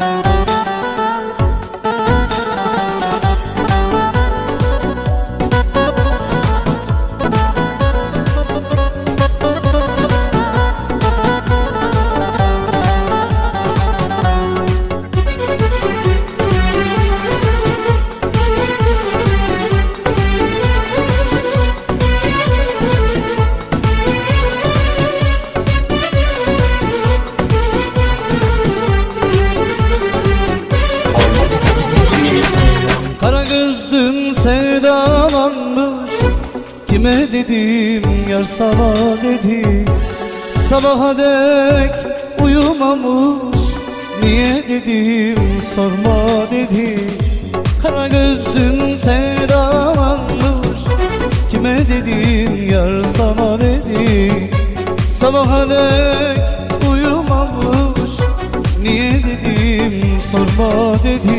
Kara Kime dedim yar sana dedi Sabaha dek uyumamış Niye dedim sorma dedi Kara gözlüm sevdalanmış Kime dedim yar sana dedi Sabaha dek uyumamış Niye dedim sorma dedi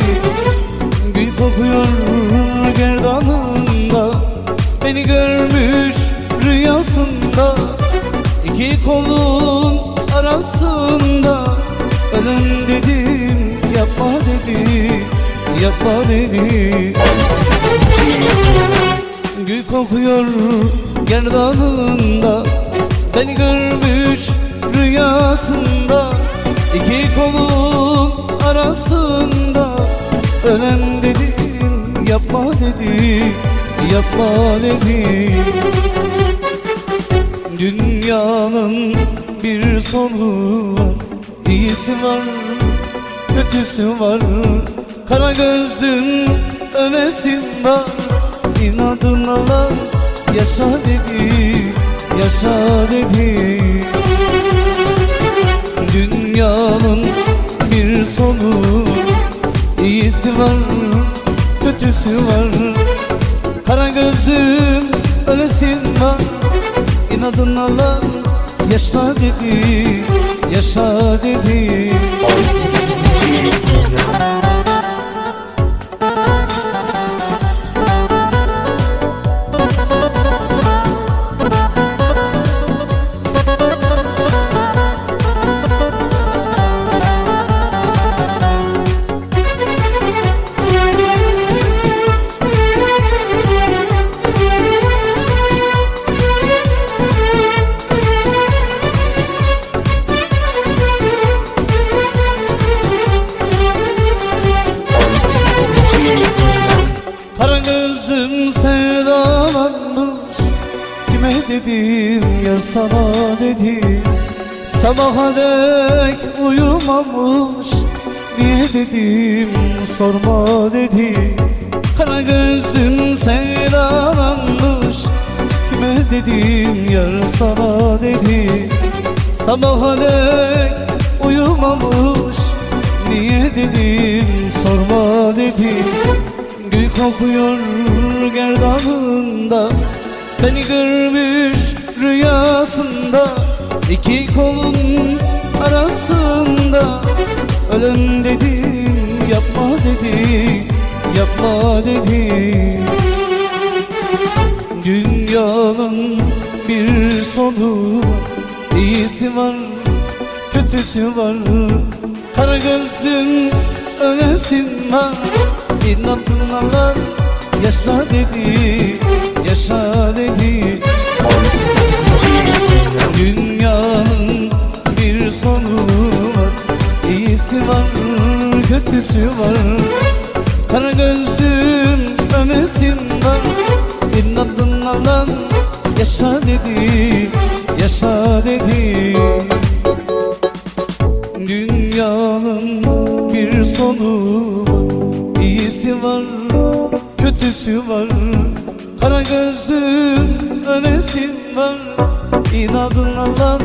Gül kokuyor gerdanında Beni görmüş rüyasında İki kolun arasında. Ölüm dedim yapma dedi Yapma dedi. Gül kokuyor gerdanında. Beni görmüş rüyasında İki kolun arasında. Ölen dedim yapma dedi Yapma dedi Dünyanın bir sonu var. İyisi var kötüsü var. Kara gözlüm ölesin var. İnadına lan yaşa dedi Yaşa dedi. Dünyanın bir sonu İyisi var kötüsü var Kara gözlüm ölesin var İnadına lan yaşa dedi Yaşa dedi dedim yar sana dedim. Sabaha dek uyumamış Niye dedim sorma dedi Kara gözlüm sevdalanmış Kime dedim yar sana dedi Sabaha dek uyumamış Niye dedim sorma dedi Gül kokuyor gerdanında Beni görmüş rüyasında iki kolun arasında. Ölen dedim yapma dedi Yapma dedi Dünyanın bir sonu var İyisi var kötüsü var. Kara gözlüm ölesin var. İnadına lan yaşa dedi Yaşa dedi Dünyanın bir sonu var. İyisi var kötüsü var. Kara gözlüm ölesin var. İnadına lan yaşa dedi Yaşa dedi. Dünyanın bir sonu var. İyisi var kötüsü var Kara gözlüm ölesin var İnadına lan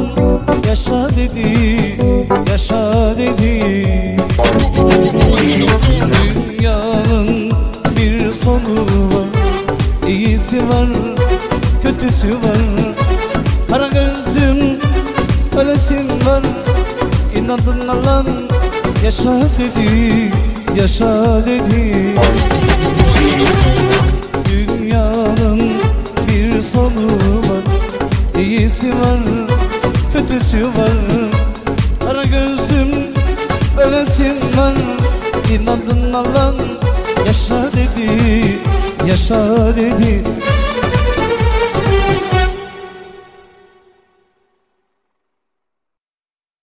yaşa dedi Yaşa dedi. Dünyanın bir sonu var İyisi var kötüsü var. Kara gözlüm ölesin var İnadına lan yaşa dedi Yaşa dedi İyisi var kötüsü var. Kara gözlüm ölesin var. İnadın alan Yaşa dedi, yaşa dedi